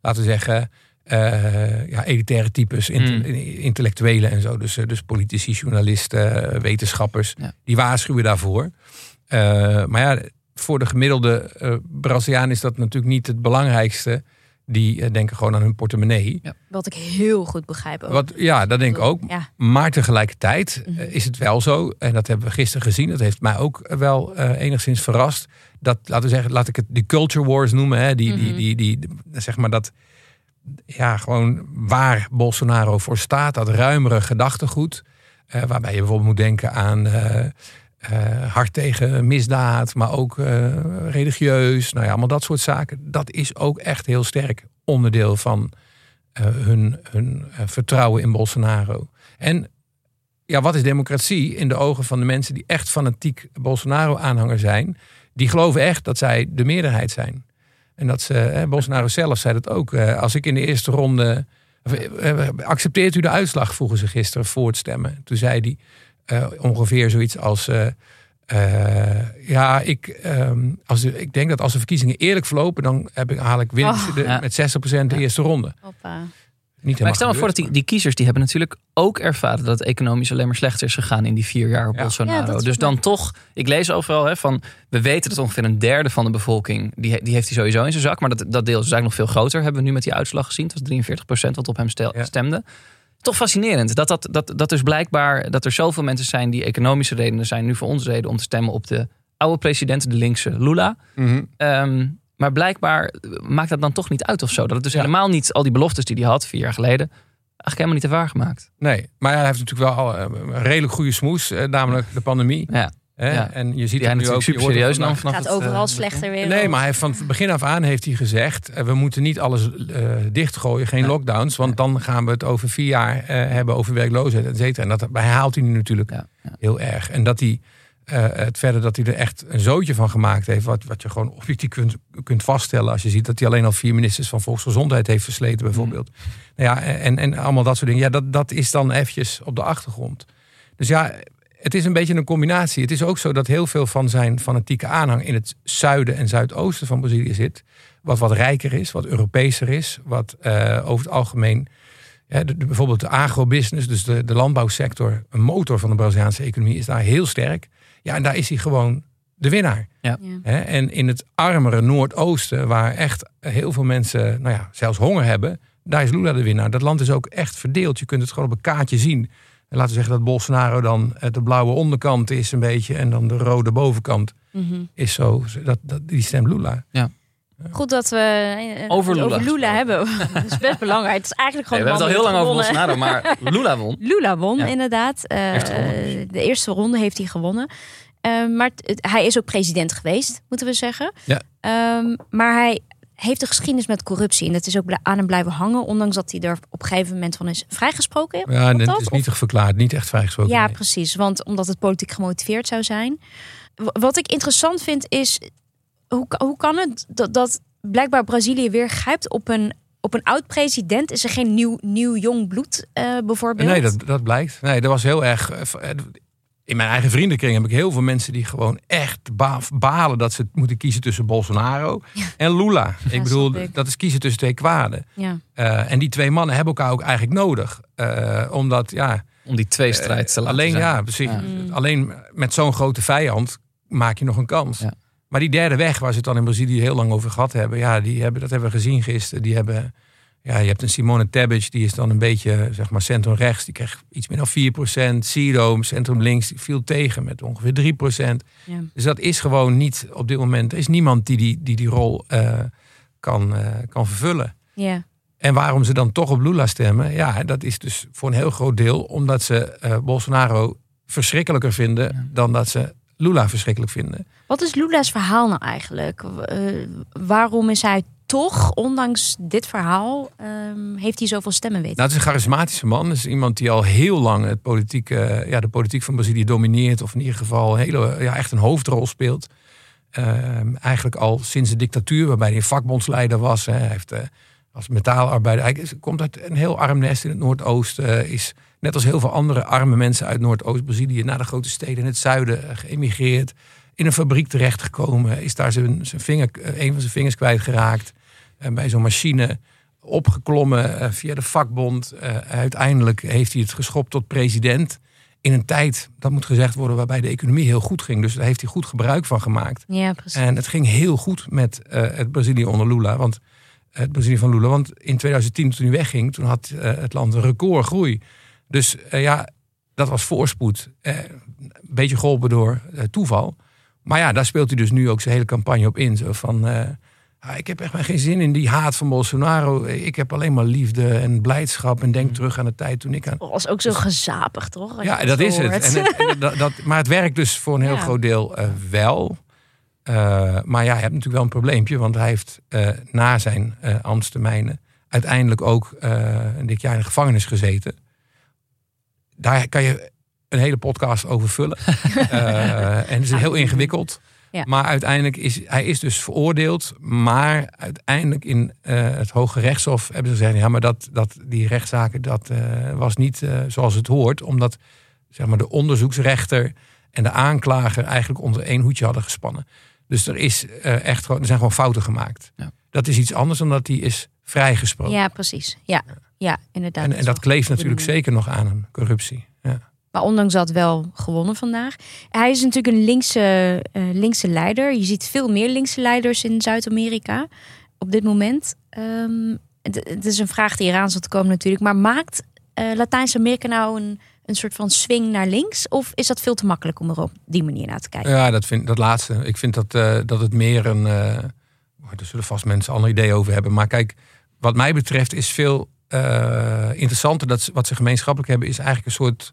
laten we zeggen, eh, ja, elitaire types, inte- Mm. intellectuelen en zo. Dus, dus politici, journalisten, wetenschappers, Ja. die waarschuwen daarvoor. Maar ja, voor de gemiddelde Braziliaan is dat natuurlijk niet het belangrijkste. Die eh, denken gewoon aan hun portemonnee. Wat ik heel goed begrijp ook. Wat, ja, dat denk ik ook. Ja, Maar tegelijkertijd Mhm. eh, is het wel zo, en dat hebben we gisteren gezien, dat heeft mij ook wel eh, enigszins verrast. Dat, laten we zeggen, laat ik het de culture wars noemen. Hè, die, die, Mhm. die, die, zeg maar dat, ja, gewoon waar Bolsonaro voor staat, dat ruimere gedachtegoed. waarbij je bijvoorbeeld moet denken aan eh, hard tegen misdaad, maar ook eh, religieus. Nou ja, allemaal dat soort zaken. Dat is ook echt heel sterk onderdeel van eh, hun, hun vertrouwen in Bolsonaro. En ja, wat is democratie in de ogen van de mensen die echt fanatiek Bolsonaro-aanhanger zijn? Die geloven echt dat zij de meerderheid zijn. En dat ze, Bolsonaro zelf zei dat ook. als ik in de eerste ronde. accepteert u de uitslag? vroegen ze gisteren voor het stemmen. Toen zei hij eh, ongeveer zoiets als. eh, eh, ja, ik, ehm, als, de- ik denk dat als de verkiezingen eerlijk verlopen, dan heb ik, haal ik Oh. de- Ja. met 60% de eerste ronde. Hoppa. Niet Maar ik stel me voor dat die, die kiezers die hebben natuurlijk ook ervaren dat het economisch alleen maar slechter is gegaan in die vier jaar op Ja. Bolsonaro. dat dus dan toch, ik lees overal hè, van, we weten dat ongeveer een derde van de bevolking, die, die heeft hij sowieso in zijn zak. Maar dat, dat deel is eigenlijk nog veel groter, hebben we nu met die uitslag gezien. Het was 43% wat op hem stel- Ja. stemde. Toch fascinerend dat, dat, dat, dat dus blijkbaar dat er zoveel mensen zijn die economische redenen zijn nu voor ons reden om te stemmen op de oude president, de linkse Lula. Ehm, maar blijkbaar maakt dat dan toch niet uit of zo. Dat het dus Ja. helemaal niet al die beloftes die hij had vier jaar geleden, eigenlijk helemaal niet te waar gemaakt. Nee, maar ja, hij heeft natuurlijk wel al eh, een redelijk goede smoes, eh, namelijk de pandemie. Ja, Hè? Ja. En je ziet het nu ook. super het serieus nam vanaf Gaat het, overal eh, slechter weer. Nee, maar hij, van het begin af aan heeft hij gezegd: eh, we moeten niet alles eh, dichtgooien, geen lockdowns, want dan gaan we het over vier jaar eh, hebben over werkloosheid, et cetera. En dat herhaalt hij nu natuurlijk Ja, ja. heel erg. En dat hij eh, het verder dat hij er echt een zootje van gemaakt heeft, wat, wat je gewoon objectief kunt, kunt vaststellen als je ziet dat hij alleen al vier ministers van Volksgezondheid heeft versleten, bijvoorbeeld. Nou ja, en, en allemaal dat soort dingen. Ja, dat, dat is dan eventjes op de achtergrond. Dus ja, het is een beetje een combinatie. Het is ook zo dat heel veel van zijn fanatieke aanhang in het zuiden en zuidoosten van Brazilië zit. Wat wat rijker is, wat Europeeser is, wat eh, over het algemeen. Ja, de, de- bijvoorbeeld de agrobusiness, dus de, de landbouwsector, een motor van de Braziliaanse economie, is daar heel sterk. Ja, en daar is hij gewoon de winnaar. Ja. Hè? En in het armere Noordoosten, waar echt heel veel mensen, nou ja, zelfs honger hebben, daar is Lula de winnaar. Dat land is ook echt verdeeld. Je kunt het gewoon op een kaartje zien. En laten we zeggen dat Bolsonaro dan de blauwe onderkant is een beetje en dan de rode bovenkant Mhm. is zo. Dat, dat, die stemt Lula. Goed dat we eh, Over Lula Lula hebben. dat is best belangrijk. Het is eigenlijk Nee, gewoon we hebben het al heel lang over Bolsonaro, maar Lula won. Lula won Ja. inderdaad. Eh. De eerste ronde heeft hij gewonnen. Eh, maar hij is ook president geweest, moeten we zeggen. Ja. Ehm, maar hij heeft een geschiedenis met corruptie. En dat is ook aan hem blijven hangen. Ondanks dat hij er op een gegeven moment van is vrijgesproken. Ja, en dat? het is niet verklaard, niet echt vrijgesproken. Ja, nee. precies. Want omdat het politiek gemotiveerd zou zijn. Wat ik interessant vind is, hoe, hoe kan het dat, dat blijkbaar Brazilië weer grijpt op een, op een oud president? Is er geen nieuw, nieuw jong bloed eh, bijvoorbeeld? Nee, dat, dat blijkt. Nee, dat was heel erg. Eh, In mijn eigen vriendenkring heb ik heel veel mensen die gewoon echt ba- balen dat ze moeten kiezen tussen Bolsonaro en Lula. ik bedoel, ik. dat is kiezen tussen twee kwaden. Ja. Eh, en die twee mannen hebben elkaar ook eigenlijk nodig. Eh, omdat, ja, Om die tweestrijd te laten alleen, zijn. ja, precies. Ja. Mm. alleen met zo'n grote vijand maak je nog een kans. Ja. Maar die derde weg, waar ze het dan in Brazilië heel lang over gehad hebben, ja, die hebben dat hebben we gezien gisteren. Die hebben, ja, je hebt een Simone Tebet, die is dan een beetje, zeg maar, centrum rechts. Die kreeg iets meer dan 4%. Ciro, centrum links, die viel tegen met ongeveer 3%. Ja. Dus dat is gewoon niet op dit moment. Er is niemand die die, die, die rol eh, kan, eh, kan vervullen. Ja. En waarom ze dan toch op Lula stemmen, ja, dat is dus voor een heel groot deel omdat ze eh, Bolsonaro verschrikkelijker vinden dan dat ze Lula verschrikkelijk vinden. Wat is Lula's verhaal nou eigenlijk? Eh, waarom is hij toch, ondanks dit verhaal, ehm, heeft hij zoveel stemmen weten? Nou, het is een charismatische man. Het is iemand die al heel lang het politieke, ja, de politiek van Brazilië domineert. Of in ieder geval hele, ja, echt een hoofdrol speelt. Ehm, eigenlijk al sinds de dictatuur, waarbij hij vakbondsleider was. Hè. Hij heeft eh, als metaalarbeider. Hij komt uit een heel arm nest in het Noordoosten. eh, is net als heel veel andere arme mensen uit Noordoost-Brazilië naar de grote steden in het zuiden eh, geëmigreerd. In een fabriek terechtgekomen. Is daar zijn, zijn vinger, eh, een van zijn vingers kwijtgeraakt. Eh, bij zo'n machine opgeklommen eh, via de vakbond. Eh, uiteindelijk heeft hij het geschopt tot president. In een tijd, dat moet gezegd worden, waarbij de economie heel goed ging. Dus daar heeft hij goed gebruik van gemaakt. Ja, precies. En het ging heel goed met het Brazilië onder Lula. Want het Brazilië van Lula. Want in 2010, toen hij wegging, toen had het land een recordgroei. Dus ja, dat was voorspoed. Een beetje geholpen door toeval. Maar ja, daar speelt hij dus nu ook zijn hele campagne op in. Zo van, ik heb echt maar geen zin in die haat van Bolsonaro. Ik heb alleen maar liefde en blijdschap. En denk terug aan de tijd toen ik aan... Dat was ook zo gezapig, toch? Ja, dat is het. En het- en dat, dat, maar het werkt dus voor een heel Ja. groot deel eh, wel. Eh, maar ja, hij heeft natuurlijk wel een probleempje. Want hij heeft eh, na zijn ambtstermijnen uiteindelijk ook een dik jaar in de gevangenis gezeten. Daar kan je een hele podcast over vullen. En het is heel ingewikkeld. Ja. Maar uiteindelijk is hij is dus veroordeeld. Maar uiteindelijk in eh, het Hoge Rechtshof hebben ze gezegd... ja, maar dat, dat, die rechtszaken dat, eh, was niet eh, zoals het hoort. Omdat zeg maar, de onderzoeksrechter en de aanklager eigenlijk onder één hoedje hadden gespannen. Dus er, is, echt, gewoon- er zijn gewoon fouten gemaakt. Ja. Dat is iets anders dan dat hij is vrijgesproken. Ja, precies. Ja, ja inderdaad. en, Dat en dat kleeft natuurlijk zeker nog aan een corruptie. Maar ondanks dat wel gewonnen vandaag. Hij is natuurlijk een linkse, eh, linkse leider. Je ziet veel meer linkse leiders in Zuid-Amerika op dit moment. Ehm, het, is een vraag die eraan zal komen natuurlijk. Maar maakt eh, Latijns-Amerika nou een, een soort van swing naar links? Of is dat veel te makkelijk om er op die manier naar te kijken? Ja, dat, vind, dat laatste. Ik vind dat, eh, dat het meer een. er zullen vast mensen andere ideeën over hebben. Maar kijk, wat mij betreft is veel interessanter. Dat, wat ze gemeenschappelijk hebben, is eigenlijk een soort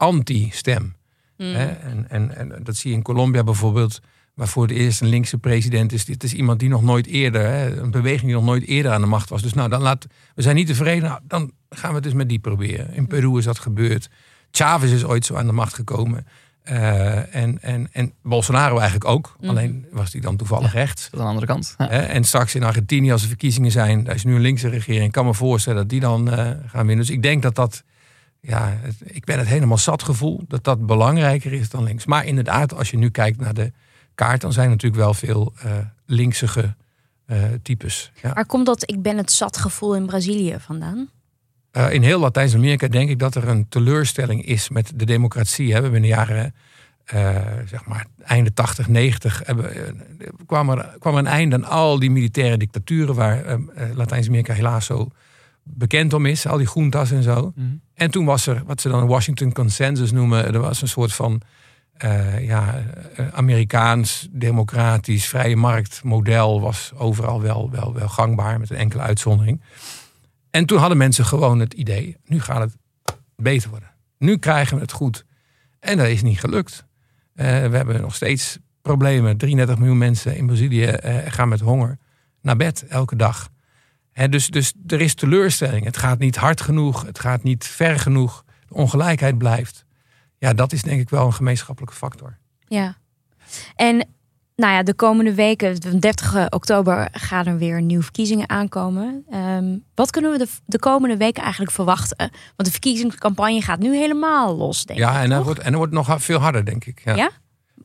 anti-stem. Hmm. Hè? En, en, en dat zie je in Colombia bijvoorbeeld. Waar voor de eerste een linkse president is. Dit is iemand die nog nooit eerder, hè, een beweging die nog nooit eerder aan de macht was. Dus nou, dan laat, we zijn niet tevreden. Nou, dan gaan we het eens met die proberen. In Peru is dat gebeurd. Chavez is ooit zo aan de macht gekomen. Eh, en, en, en Bolsonaro eigenlijk ook. Mhm. Alleen was hij dan toevallig rechts. Aan de andere kant. Ja. Hè? En straks in Argentinië, als er verkiezingen zijn, daar is nu een linkse regering. Ik kan me voorstellen dat die dan eh, gaan winnen. Dus ik denk dat dat, ja, het- ik ben het helemaal zat gevoel, dat dat belangrijker is dan links. Maar inderdaad, als je nu kijkt naar de kaart, dan zijn er natuurlijk wel veel eh linksige eh, types. Ja. Waar komt dat ik ben het zat gevoel in Brazilië vandaan? Eh, in heel Latijns-Amerika denk ik dat er een teleurstelling is met de democratie. Hè. We hebben in de jaren, eh, zeg maar, einde 80, 90, hebben, kwam, er, kwam er een einde aan al die militaire dictaturen waar Latijns-Amerika helaas zo bekend om is. Al die juntas en zo. Mhm. En toen was er wat ze dan Washington Consensus noemen. Er was een soort van eh, ja, eh, Amerikaans, democratisch, vrije marktmodel. Was overal wel, wel, wel gangbaar, met een enkele uitzondering. En toen hadden mensen gewoon het idee, nu gaat het beter worden. Nu krijgen we het goed. En dat is niet gelukt. Eh, we hebben nog steeds problemen. 33 miljoen mensen in Brazilië gaan met honger naar bed elke dag. Dus, dus er is teleurstelling. Het gaat niet hard genoeg. Het gaat niet ver genoeg. De ongelijkheid blijft. Ja, dat is denk ik wel een gemeenschappelijke factor. Ja. En nou ja, de komende weken, de 30 oktober, gaan er weer nieuwe verkiezingen aankomen. Ehm, wat kunnen we de, de komende weken eigenlijk verwachten? Want de verkiezingscampagne gaat nu helemaal los, denk ik. Ja, en toch? wordt, en wordt nog veel harder, denk ik. Ja, Ja?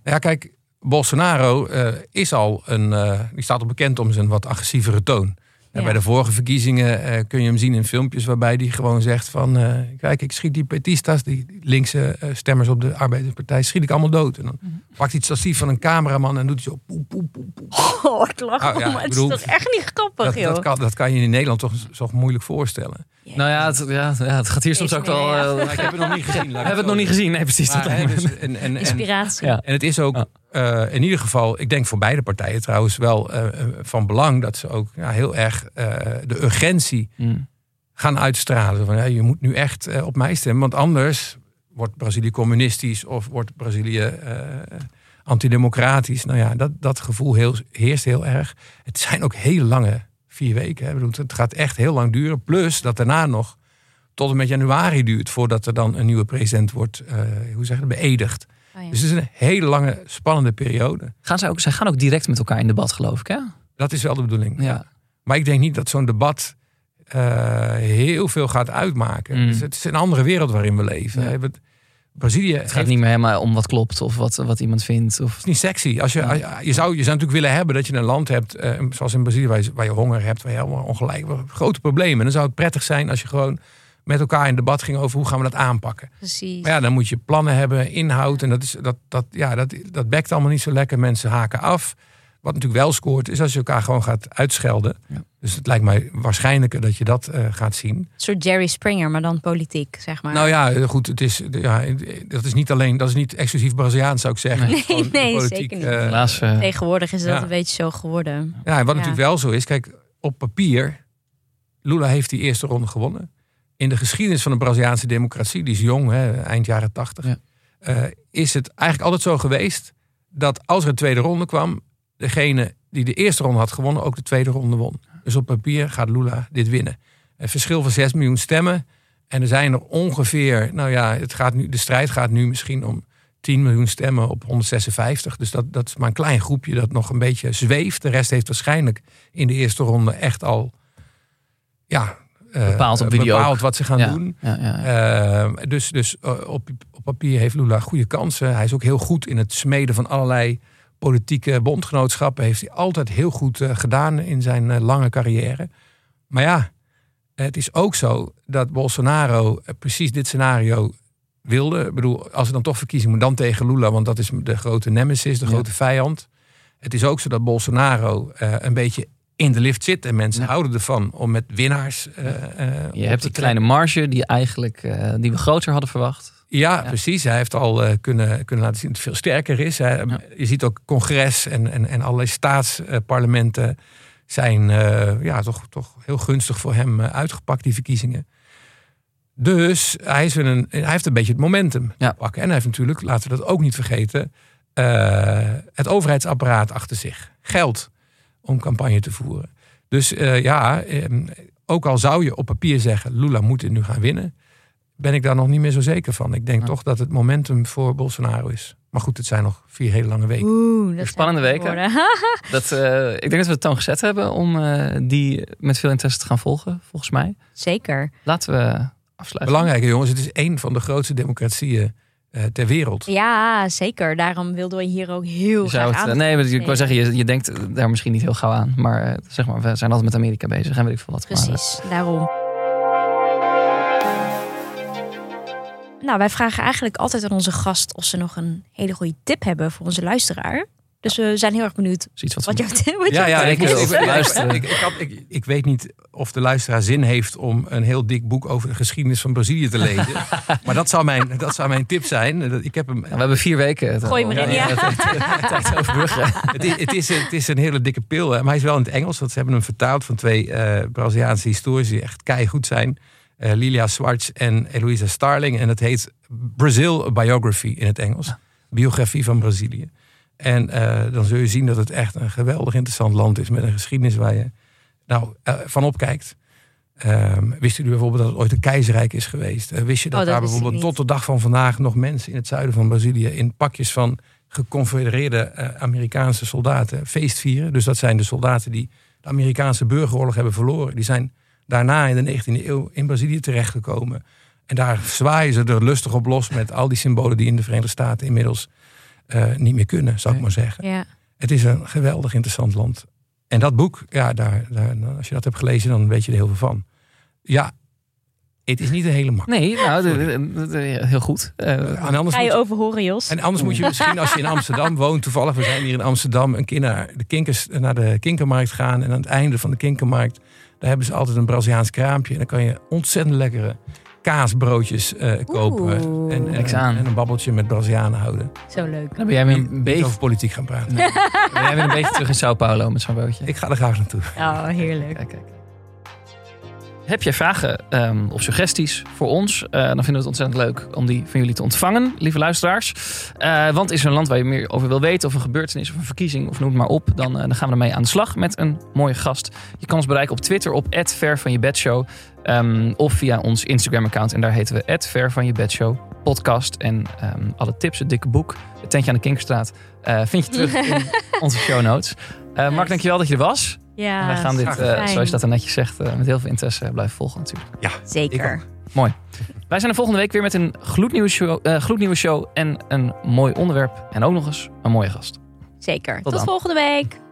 ja kijk, Bolsonaro eh, is al een. eh, die staat al bekend om zijn wat agressievere toon. En Ja. bij de vorige verkiezingen eh, kun je hem zien in filmpjes waarbij hij gewoon zegt van... eh, kijk, ik schiet die petistas, die linkse eh, stemmers op de Arbeiderspartij, schiet ik allemaal dood. En dan Mhm. pakt hij het statief van een cameraman en doet hij zo poep, poep, poep, poep. Oh, ik lach Nou ja, om, ik het is toch echt niet grappig, Dat, joh. dat, kan, dat kan je in Nederland toch zo moeilijk voorstellen. Nou ja het, ja, ja, het gaat hier soms ook wel... ja. eh, ik heb het nog niet gezien. we hebben het nog niet gezien. Nee, precies. Maar, dat dus- en, en, en, Inspiratie. En het is ook Eh, in ieder geval, ik denk voor beide partijen trouwens wel eh, eh, van belang dat ze ook ja, heel erg de urgentie Mm. gaan uitstralen. Van, ja, je moet nu echt op mij stemmen, want anders wordt Brazilië communistisch of wordt Brazilië antidemocratisch. Nou ja, dat, dat gevoel heel, heerst heel erg. Het zijn ook heel lange vier weken. Hè. Bedoel, Het gaat echt heel lang duren. Plus dat daarna nog tot en met januari duurt voordat er dan een nieuwe president wordt, hoe zeg je beëdigd. Oh, ja. Dus het is een hele lange, spannende periode. Gaan zij, ook, zij gaan ook direct met elkaar in debat, geloof ik, hè? Dat is wel de bedoeling. Ja. Maar ik denk niet dat zo'n debat eh, heel veel gaat uitmaken. Mm. Dus het is een andere wereld waarin we leven. Ja. Het- Brazilië Het gaat heeft- niet meer helemaal om wat klopt of wat, wat iemand vindt. Of... het is niet sexy. Als je, Ja. als je, je zou, je zou natuurlijk willen hebben dat je een land hebt, eh, zoals in Brazilië, waar je, waar je honger hebt, waar je helemaal ongelijk, grote problemen. En dan zou het prettig zijn als je gewoon met elkaar in debat ging over hoe gaan we dat aanpakken. Precies. Maar ja, dan moet je plannen hebben, inhoud. En dat, is, dat, dat, ja, dat, dat bekt allemaal niet zo lekker. Mensen haken af. Wat natuurlijk wel scoort, is als je elkaar gewoon gaat uitschelden. Ja. Dus het lijkt mij waarschijnlijker dat je dat eh, gaat zien. Een soort Jerry Springer, maar dan politiek, zeg maar. Nou ja, goed, het is, ja, dat is niet alleen, dat is niet exclusief Braziliaans, zou ik zeggen. Nee, nee, zeker niet. eh, Helaas. eh, Tegenwoordig is dat een beetje zo geworden. Ja, en wat Ja. natuurlijk wel zo is, kijk, op papier, Lula heeft die eerste ronde gewonnen. In de geschiedenis van de Braziliaanse democratie, die is jong, hè, eind jaren tachtig, Ja. eh, is het eigenlijk altijd zo geweest dat als er een tweede ronde kwam, degene die de eerste ronde had gewonnen ook de tweede ronde won. Dus op papier gaat Lula dit winnen. Een verschil van 6 miljoen stemmen. En er zijn er ongeveer, nou ja, het gaat nu, de strijd gaat nu misschien om 10 miljoen stemmen op 156. Dus dat, dat is maar een klein groepje dat nog een beetje zweeft. De rest heeft waarschijnlijk in de eerste ronde echt al ja, eh, Bepaald op wie die bepaald wat ze gaan ja, doen. ja. Eh, dus dus eh, op, op papier heeft Lula goede kansen. Hij is ook heel goed in het smeden van allerlei politieke bondgenootschappen. Heeft hij altijd heel goed gedaan in zijn lange carrière. Maar ja, het is ook zo dat Bolsonaro precies dit scenario wilde. Ik bedoel, als er dan toch verkiezingen moet, dan tegen Lula, want dat is de grote nemesis, de grote vijand. Het is ook zo dat Bolsonaro een beetje in de lift zit. En mensen Ja. houden ervan om met winnaars. eh, eh, Je hebt die kleine marge die eigenlijk eh, die we groter hadden verwacht. Ja, Ja. precies. Hij heeft al kunnen, kunnen laten zien dat hij veel sterker is. Hij- Ja. Je ziet ook congres en, en, en allerlei staatsparlementen zijn ja, toch, toch heel gunstig voor hem uitgepakt, die verkiezingen. Dus hij, is een, hij heeft een beetje het momentum Ja. pakken. En hij heeft natuurlijk, laten we dat ook niet vergeten, het overheidsapparaat achter zich. Geld om campagne te voeren. Dus eh, ja, eh, ook al zou je op papier zeggen, Lula moet dit nu gaan winnen ben ik daar nog niet meer zo zeker van. Ik denk Ja. toch dat het momentum voor Bolsonaro is. Maar goed, het zijn nog vier hele lange weken. Oeh, dat Spannende weken. Dat, eh, ik denk dat we het toon gezet hebben om eh, die met veel interesse te gaan volgen, volgens mij. Zeker. Laten we afsluiten. Belangrijke jongens, het is één van de grootste democratieën ter wereld. Ja, zeker. Daarom wilden we hier ook heel Je graag het, aan. eh, nee, maar ik wou zeggen, je, je denkt daar misschien niet heel gauw aan. Maar eh, zeg maar, we zijn altijd met Amerika bezig en weet ik veel wat. Maar, eh, Precies, daarom. Nou, wij vragen eigenlijk altijd aan onze gast of ze nog een hele goede tip hebben voor onze luisteraar. Dus we zijn heel erg benieuwd wat wat we- jouw tip wat Ja, ja, ik, luisteren. ik, ik, had- ik, ik weet niet of de luisteraar zin heeft om een heel dik boek over de geschiedenis van Brazilië te lezen. maar dat zou mijn, dat zou mijn tip zijn. Ik heb hem, we hebben vier weken. Het, Gooi ja. Te overbruggen. het, is, het, is, het is een hele dikke pil, hè, maar hij is wel in het Engels. Want ze hebben hem vertaald van twee eh, Braziliaanse historici die echt keigoed zijn. Eh, Lilia Schwartz en Eloisa Starling. En het heet Brazil Biography in het Engels. Biografie van Brazilië. En eh, dan zul je zien dat het echt een geweldig interessant land is. Met een geschiedenis waar je nou, eh, van opkijkt. Ehm, wist u bijvoorbeeld dat het ooit een keizerrijk is geweest? Eh, wist je dat Oh, dat daar bijvoorbeeld tot de dag van vandaag nog mensen in het zuiden van Brazilië in pakjes van geconfedereerde Amerikaanse soldaten feest vieren? Dus dat zijn de soldaten die de Amerikaanse burgeroorlog hebben verloren. Die zijn daarna in de 19e eeuw in Brazilië terechtgekomen. En daar zwaaien ze er lustig op los met al die symbolen die in de Verenigde Staten inmiddels eh, niet meer kunnen, zou ik maar zeggen. Ja, Het is een geweldig interessant land. En dat boek, ja, daar, daar, als je dat hebt gelezen, dan weet je er heel veel van. Ja, het is niet een hele makkelijk. Nee, nou, heel goed. Eh, En anders, ga je moet, over horen, Jos? en anders moet je misschien, als je in Amsterdam woont, toevallig, we zijn hier in Amsterdam, een keer naar de, kinkers, naar de kinkermarkt gaan. En aan het einde van de kinkermarkt, daar hebben ze altijd een Braziliaans kraampje. En dan kan je ontzettend lekkere kaasbroodjes eh, kopen. En, en, en een babbeltje met Brazilianen houden. Zo leuk. dan ben jij weer een beetje, over politiek gaan praten. nee, ben jij weer een beetje terug in Sao Paulo met zo'n bootje. Ik ga er graag naartoe. Oh, heerlijk. Kijk, kijk. Heb jij vragen ehm, of suggesties voor ons? Eh, dan vinden we het ontzettend leuk om die van jullie te ontvangen, lieve luisteraars. Eh, want is er een land waar je meer over wil weten, of een gebeurtenis of een verkiezing, of noem het maar op, dan, dan gaan we ermee aan de slag met een mooie gast. Je kan ons bereiken op Twitter op Ver van je bedshow. Ehm, of via ons Instagram-account. En daar heten we Ver van je bedshow podcast. En ehm, alle tips, het dikke boek, het tentje aan de Kinkerstraat, eh, vind je terug in onze show notes. Eh Mark, dankjewel dat je er was. Ja, En wij gaan dit, eh, zoals je dat er netjes zegt, met heel veel interesse blijven volgen natuurlijk. Zeker. Ik Wij zijn de volgende week weer met een gloednieuwe show, gloednieuwe show en een mooi onderwerp. En ook nog eens een mooie gast. Zeker. Tot Tot volgende week.